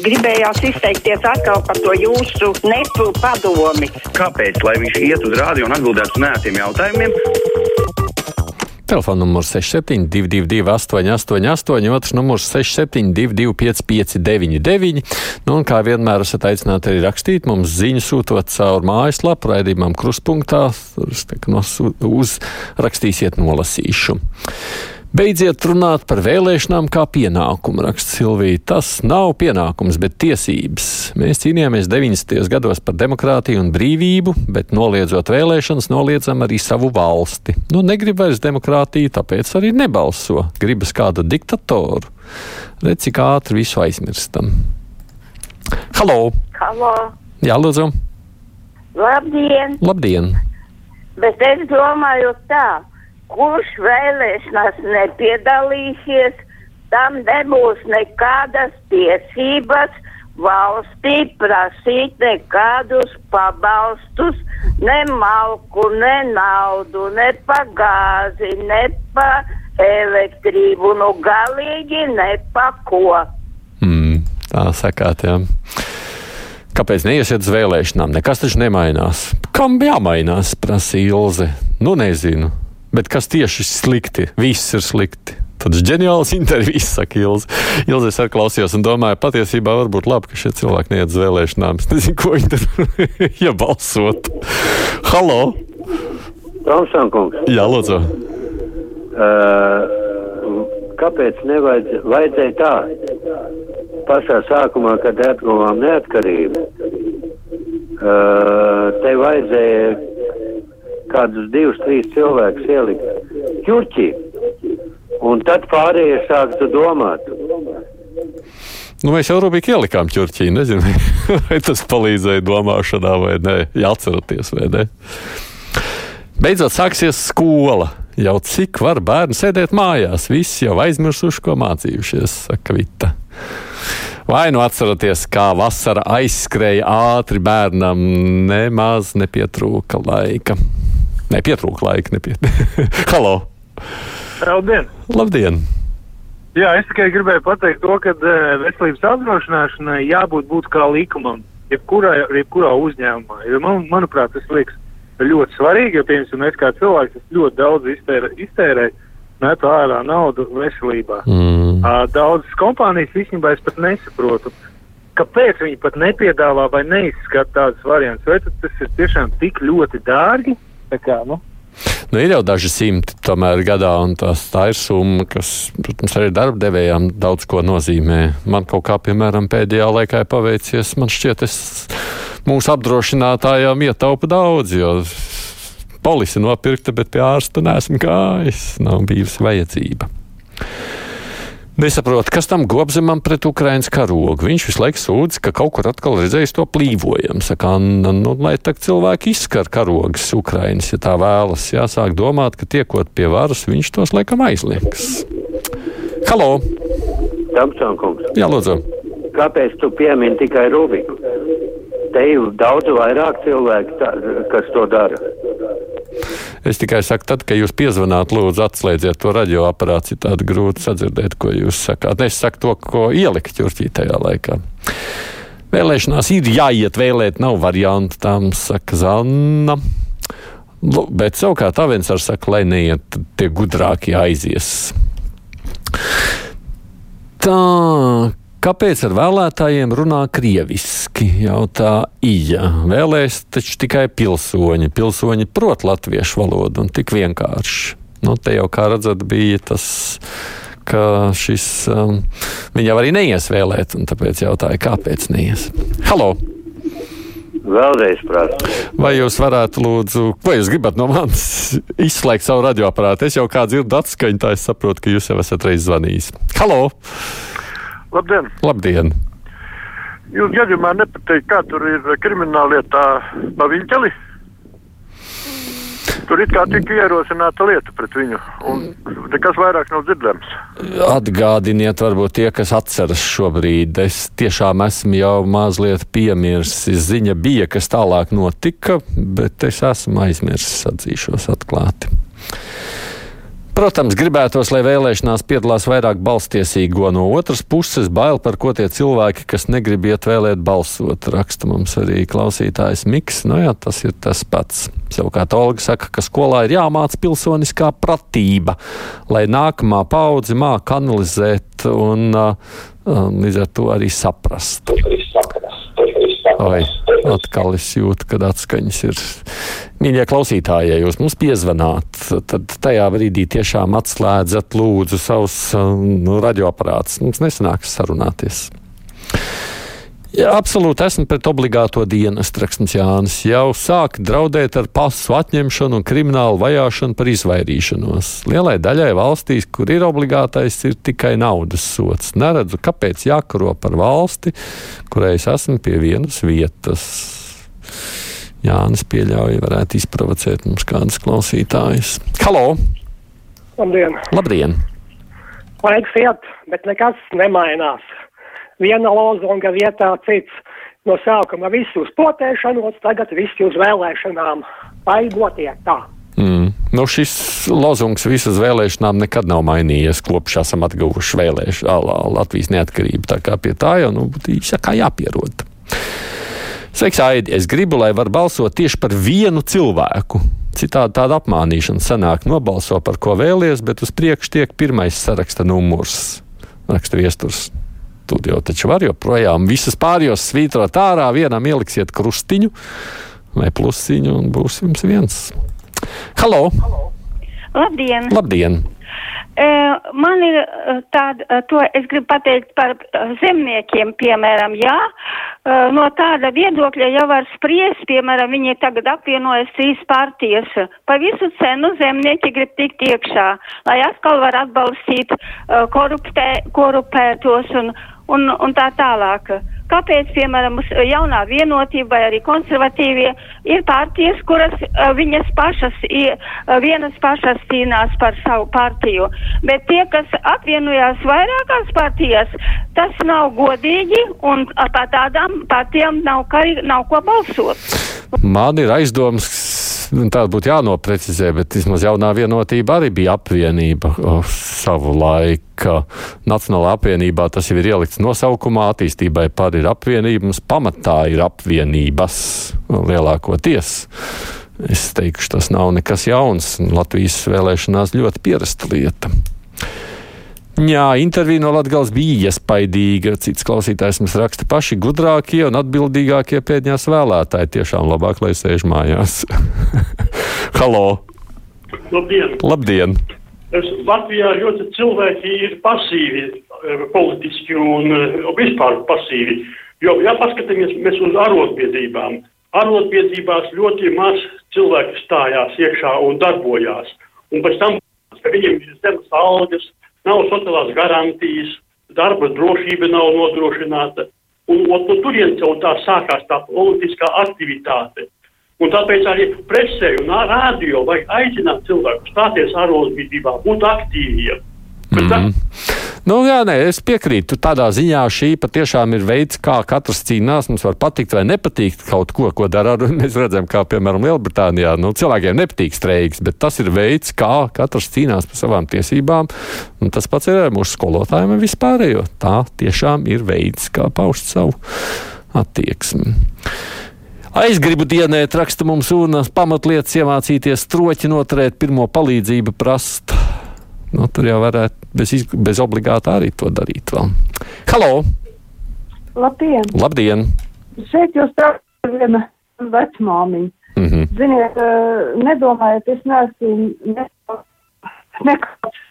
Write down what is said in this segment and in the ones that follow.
Gribējās izteikties atkal par to jūsu nepu padomi. Kāpēc? Lai viņš iet uz rādio un atbildētu uz nētiem jautājumiem. Telefona numurs 6722, 888, otrs numurs 6722, 559, nu, un kā vienmēr esat aicināti arī rakstīt mums ziņu sūtot caur mājaslapu raidījumam kruspunktā, uzrakstīsiet nolasīšu. Beidziet runāt par vēlēšanām kā pienākumu, raksta Silvija. Tas nav pienākums, bet tiesības. Mēs cīnījāmies 90. gados par demokrātiju un brīvību, bet noliedzot vēlēšanas, noliedzam arī savu valsti. Nu, negrib vairs demokrātiju, tāpēc arī nebalso. Gribas kādu diktatoru. Redz, cik ātri visu aizmirstam. Halo! Halo! Jā, lūdzu! Labdien! Labdien! Bet es domāju tā kurš vēlēšanās nepiedalīsies, tam nebūs nekādas tiesības valstī prasīt nekādus pabalstus, ne malku, ne naudu, ne pa gāzi, ne pa elektrību, nu galīgi ne pa ko. Mm, tā sakāt, jā. Kāpēc neiesiet uz vēlēšanām? Nekas taču nemainās. Kam jāmainās, prasīja Ilze. Nu, nezinu. Bet kas tieši slikti? Viss ir slikti. Tāds ģeniāls intervijas, saka Ilze. Ilze es klausījos un domāju, patiesībā varbūt labi, ka šie cilvēki neiet uz vēlēšanām. Es nezinu, ko viņi tur iebalsot. Halo! Tomsonkungs. Jā, lūdzu. Uh, kāpēc nevajadzēja vajadzēja tā? Pašā sākumā, kad atguvām neatkarību, uh, te vajadzēja kādus divus, trīs cilvēkus ielikt ķurķī. Un tad pārējie sāktu domāt. Nu, mēs jau rūpīgi ielikām ķurķī. Nezinu, vai tas palīdzēja domāšanā vai nē. Jā, atceraties, vai ne? Beidzot sāksies skola. Jau cik var bērni sēdēt mājās, visi jau aizmirsuši, ko mācījušies, saka Vita. Vai nu atceraties, kā vasara aizskrēja ātri bērnam, nemaz nepietrūka laika. Nepietrūka laika, nepietrūka. Halo! Labdien! Labdien! Jā, es tikai gribēju pateikt to, ka veselības apdrošināšanai jābūt būt kā likumam, jebkurā, jebkurā uzņēmumā. Jo man, manuprāt, tas liekas ļoti svarīgi, jo, piemēram, es kā cilvēks ļoti daudz iztērē, iztērēju, metu ārā naudu veselībā. Mm. Daudzas kompānijas īstenībā es pat nesaprotu, kāpēc viņi pat nepiedāvā vai neizskata tādas variantus. Vai tas ir tiešām tik ļoti dārgi? Tā kā, nu, Nu, ir jau daži simti tomēr gadā, un tās, tā ir summa, kas, protams, arī darba devējām daudz ko nozīmē. Man kaut kā, piemēram, pēdējā laikā ir paveicies, man šķiet, es mūsu apdrošinātājām ietaupa daudz, jo polisi nopirkta, bet pie ārsta nesmu gājis, nav bijusi vajadzība. Nesaprotu, kas tam gobzemam pret Ukraiņas karogu. Viņš visu laiku sūdz, ka kaut kur atkal redzējis to plīvojumu. Saka, nu, lai tā cilvēki izskar karogas Ukraiņas, ja tā vēlas. Jāsāk domāt, ka tiekot pie varas, viņš tos laikam aizliegs. Halo! Tamsonkungs. Jā, lūdzu. Kāpēc tu piemini tikai Rubiku? Te ir daudz vairāk cilvēku, tā, kas to dara. Es tikai saku, tad, kad jūs piezvanāt, lūdzu, atslēdziet to radioaparātu, citādi grūti sadzirdēt, ko jūs sakāt. Es saku to, ko ielikt ķurķī tajā laikā. Vēlēšanās ir jāiet vēlēt, nav variantu tam, saka Zanna. Bet savukārt Avensars saka, lai neiet, tie gudrākie aizies. Tā, Kāpēc ar vēlētājiem runā krieviski? Jautā Ija. Vēlēs taču tikai pilsoņi. Pilsoņi prot latviešu valodu un tik vienkārši. Nu, te jau, kā redzat, bija tas, ka šis um, viņa arī neies vēlēt, un tāpēc jautāja, kāpēc neies. Halo! Vēlreiz prasa. Vai jūs varētu, lūdzu, vai jūs gribat no manis izslēgt savu radioaparātu? Es jau kā dzirdu atskaņu, tā es saprotu, ka jūs jau esat reiz zvanījis. Halo! Labdien! Labdien. Jūs gadījumā nepateikt, kā tur ir krimināllietā pa viņķeli? Tur it kā tika ierosināta lieta pret viņu, un nekas vairāk nav dzirdams. Atgādiniet, varbūt tie, kas atceras šobrīd, es tiešām esmu jau mazliet piemirsis. Ziņa bija, kas tālāk notika, bet es esmu aizmirsis, atzīšos atklāti. Protams, gribētos, lai vēlēšanās piedalās vairāk balstiesīgo. No otras puses, bail par ko tie cilvēki, kas negrib iet vēlēt balsot, raksta mums arī klausītājs Miks. Nu jā, tas ir tas pats. Savukārt Olga saka, ka skolā ir jāmāca pilsoniskā pratība, lai nākamā paudze māca analizēt un uh, līdz ar to arī saprast. Oi, atkal es jūtu, kad atskaņas ir. Mīļie klausītāji, ja jūs mums piezvanāt, tad tajā brīdī tiešām atslēdzat lūdzu savus nu, radioaparātus. Mums nesanāks sarunāties. Jā, absolūti esmu pret obligāto dienestu, rakstams Jānis. Jau sāk draudēt ar pasu atņemšanu un kriminālu vajāšanu par izvairīšanos. Lielai daļai valstīs, kur ir obligātais, ir tikai naudas sots. Neredzu, kāpēc jākaro par valsti, kurai es esmu pie vienas vietas. Jānis pieļauj, varētu izprovocēt mums kādus klausītājus. Halo! Labdien! Labdien! Laiks iet, bet nekas nemainās viena lozunga vietā cits. No sākuma viss uz potēšanos, tagad viss uz vēlēšanām. Vai notiek tā? Mm. Nu, šis lozungs visas vēlēšanām nekad nav mainījies, kopš esam atguvuši vēlēšanu Latvijas neatkarību. Tā kā pie tā jau nu, kā jāpierod. Sveiks, Aidi! Es gribu, lai var balsot tieši par vienu cilvēku. Citādi tāda apmānīšana sanāk, nobalso par ko vēlies, bet uz priekšu tiek pirmais saraksta numurs. Raksta viesturs tur jau taču var joprojām visas pārējos svītrot ārā, vienam ieliksiet krustiņu vai plusiņu un būs jums viens. Halo! Labdien! Labdien. Uh, man ir uh, tāda, uh, to es gribu pateikt par zemniekiem, piemēram, jā, no tāda viedokļa jau var spriest, piemēram, viņi tagad apvienojas trīs partijas. Pa visu cenu zemnieki grib tikt iekšā, lai atkal var atbalstīt koruptē, korupētos un, un, un tā tālāk. Kāpēc, piemēram, jaunā vienotība vai arī konservatīvie ir partijas, kuras uh, viņas pašas, uh, vienas pašas cīnās par savu partiju, bet tie, kas apvienojās vairākās partijās, tas nav godīgi un par tādām partijām nav, kā, nav ko balsot. Man ir aizdoms, tā būtu jānoprecizē, bet vismaz jaunā vienotība arī bija apvienība savu laiku. Nacionālā apvienībā tas jau ir ielikts nosaukumā, attīstībai par ir apvienības, pamatā ir apvienības lielākoties. Es teikšu, tas nav nekas jauns. Latvijas vēlēšanās ļoti pierasta lieta. Jā, intervija no Latvijas bija iespaidīga. Cits klausītājs mums raksta, paši gudrākie un atbildīgākie pēdējās vēlētāji. Tiešām labāk, lai sēž mājās. Halo! Labdien! Labdien. Latvijā ļoti cilvēki ir pasīvi eh, politiski un eh, vispār pasīvi. Jo, ja paskatāmies mēs uz arotbiedrībām, arotbiedrībās ļoti maz cilvēku stājās iekšā un darbojās. Un pēc tam, ka viņiem ir zemes algas, nav sociālās garantijas, darba drošība nav nodrošināta. Un, un, un turien jau tā sākās tā politiskā aktivitāte. Un tāpēc arī presē un rādio vajag aicināt cilvēkus stāties ārvalstībā, būt aktīviem. Mm -hmm. Nu, jā, nē, es piekrītu. Tādā ziņā šī patiešām ir veids, kā katrs cīnās. Mums var patikt vai nepatikt kaut ko, ko dara. Mēs redzam, kā piemēram Lielbritānijā. Nu, cilvēkiem nepatīk streiks, bet tas ir veids, kā katrs cīnās par savām tiesībām. Un tas pats ir ar mūsu skolotājiem un vispārējo. Tā tiešām ir veids, kā paust savu attieksmi. Aizgribu dienēt, raksta mums un pamatlietas iemācīties, troķi noturēt, pirmo palīdzību prast. Nu, tur jau varētu bez, bez obligāta arī to darīt. Vēl. Halo! Labdien! Labdien. Šeit jūs strādājat viena vecmāmiņa. Mm -hmm. Ziniet, nedomājiet, es neesmu nekāds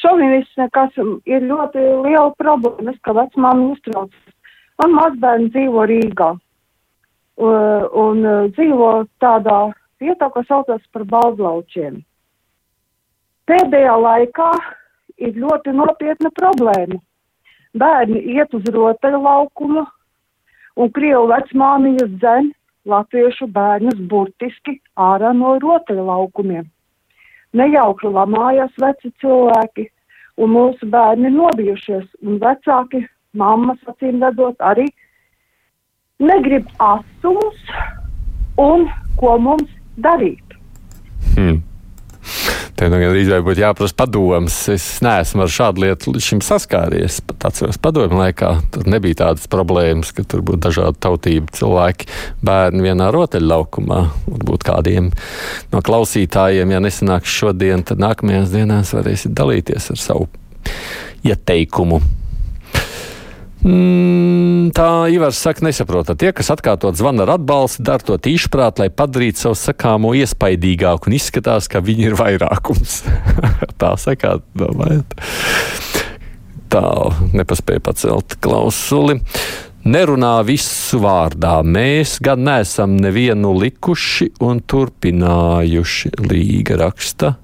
šovinists, nekas ir ļoti liela problēma, es kā vecmāmiņa uztraucos. Man mazbērni dzīvo Rīgā un dzīvo tādā vietā, kas saucas par Baldlaučiem. Pēdējā laikā ir ļoti nopietna problēma. Bērni iet uz rotaļu laukumu, un krievu vecmāmiņas dzen latviešu bērnus burtiski ārā no rotaļu laukumiem. Nejaukli lamājās veci cilvēki, un mūsu bērni nobijušies, un vecāki, mammas acīm redzot, arī negrib asumus, un ko mums darīt. Hmm. Te nu gan arī būtu jāprasa padoms. Es neesmu ar šādu lietu līdz šim saskāries. Pat atceros padomu laikā, tur nebija tādas problēmas, ka tur būtu dažādu tautību cilvēki, bērni vienā rotaļlaukumā. Varbūt kādiem no klausītājiem, ja nesanāks šodien, tad nākamajās dienās varēsiet dalīties ar savu ieteikumu. Mm, tā Ivars saka, nesaprotat. Tie, kas atkārtot zvana ar atbalstu, dara to tīšprāt, lai padarītu savu sakāmo iespaidīgāku un izskatās, ka viņi ir vairākums. tā sakāt, domājat. Tā nepaspēja pacelt klausuli. Nerunā visu vārdā. Mēs gan neesam nevienu likuši un turpinājuši, Līga raksta.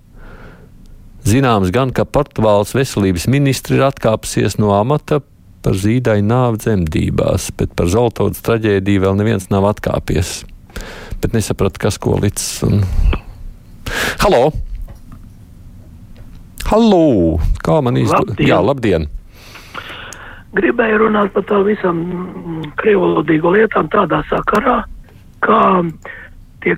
Zināms gan, ka Portugāles veselības ministri ir atkāpusies no amata par zīdainu nāvi dzemdībās, bet par Zoltodas traģēdiju vēl neviens nav atkāpies. Bet nesapratu, kas ko līdz. Un... Halo! Halo! Kā man īsti? Jā, labdien! Gribēju runāt par tā visam krievalodīgo lietām tādā sakarā, kā tie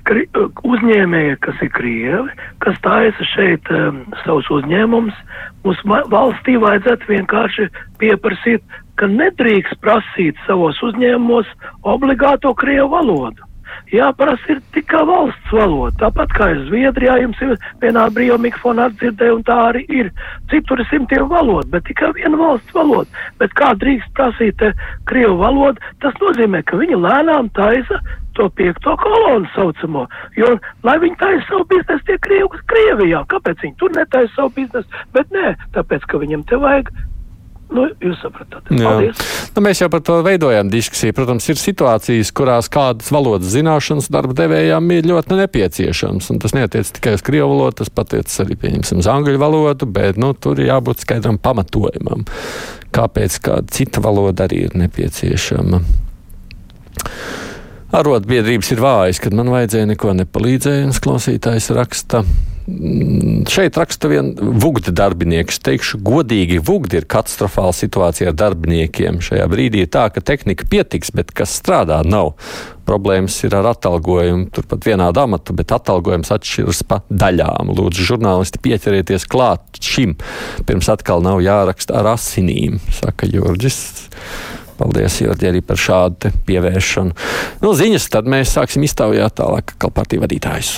uzņēmēji, kas ir krievi, kas taisa šeit um, savus uzņēmumus, mums valstī vajadzētu vienkārši pieprasīt, ka nedrīkst prasīt savos uzņēmumos obligāto krievu valodu. Jāprasa ir tikai valsts valoda. Tāpat kā ir Zviedrijā, jums ir vienā brīvā mikrofonā dzirdēja, un tā arī ir. Citur ir simtiem valodu, bet tikai viena valsts valoda. Bet kā drīkst prasīt eh, krievu valodu, tas nozīmē, ka viņi lēnām taisa to piekto kolonu saucamo. Jo, lai viņi taisa savu biznesu, tie krievi, Krievijā, kāpēc viņi tur netaisa savu biznesu, bet nē, tāpēc, ka viņam te vajag Nu, jūs saprotat. Nu, mēs jau par to veidojam diskusiju. Protams, ir situācijas, kurās kādas valodas zināšanas darba devējām ir ļoti nepieciešams. Tas neatiec tikai uz krievu valodu, tas patiecas arī uz angļu valodu, bet nu, tur ir jābūt skaidram pamatojumam, kāpēc kāda cita valoda arī ir nepieciešama. Arotbiedrības ir vājas, kad man vajadzēja neko nepalīdzēja, un klausītājs raksta. Šeit raksta viens vugda darbinieks. Teikšu, godīgi, vugda ir katastrofāla situācija ar darbiniekiem. Šajā brīdī ir tā, ka tehnika pietiks, bet kas strādā, nav. Problēmas ir ar atalgojumu. Turpat vienādu amatu, bet atalgojums atšķiras pa daļām. Lūdzu, žurnālisti, pieķerieties klāt šim, pirms atkal nav jāraksta ar asinīm, saka Jurģis. Paldies, Jorģi, arī par šādu pievēršanu. No nu, ziņas tad mēs sāksim iztaujāt tālāk, partiju vadītājus.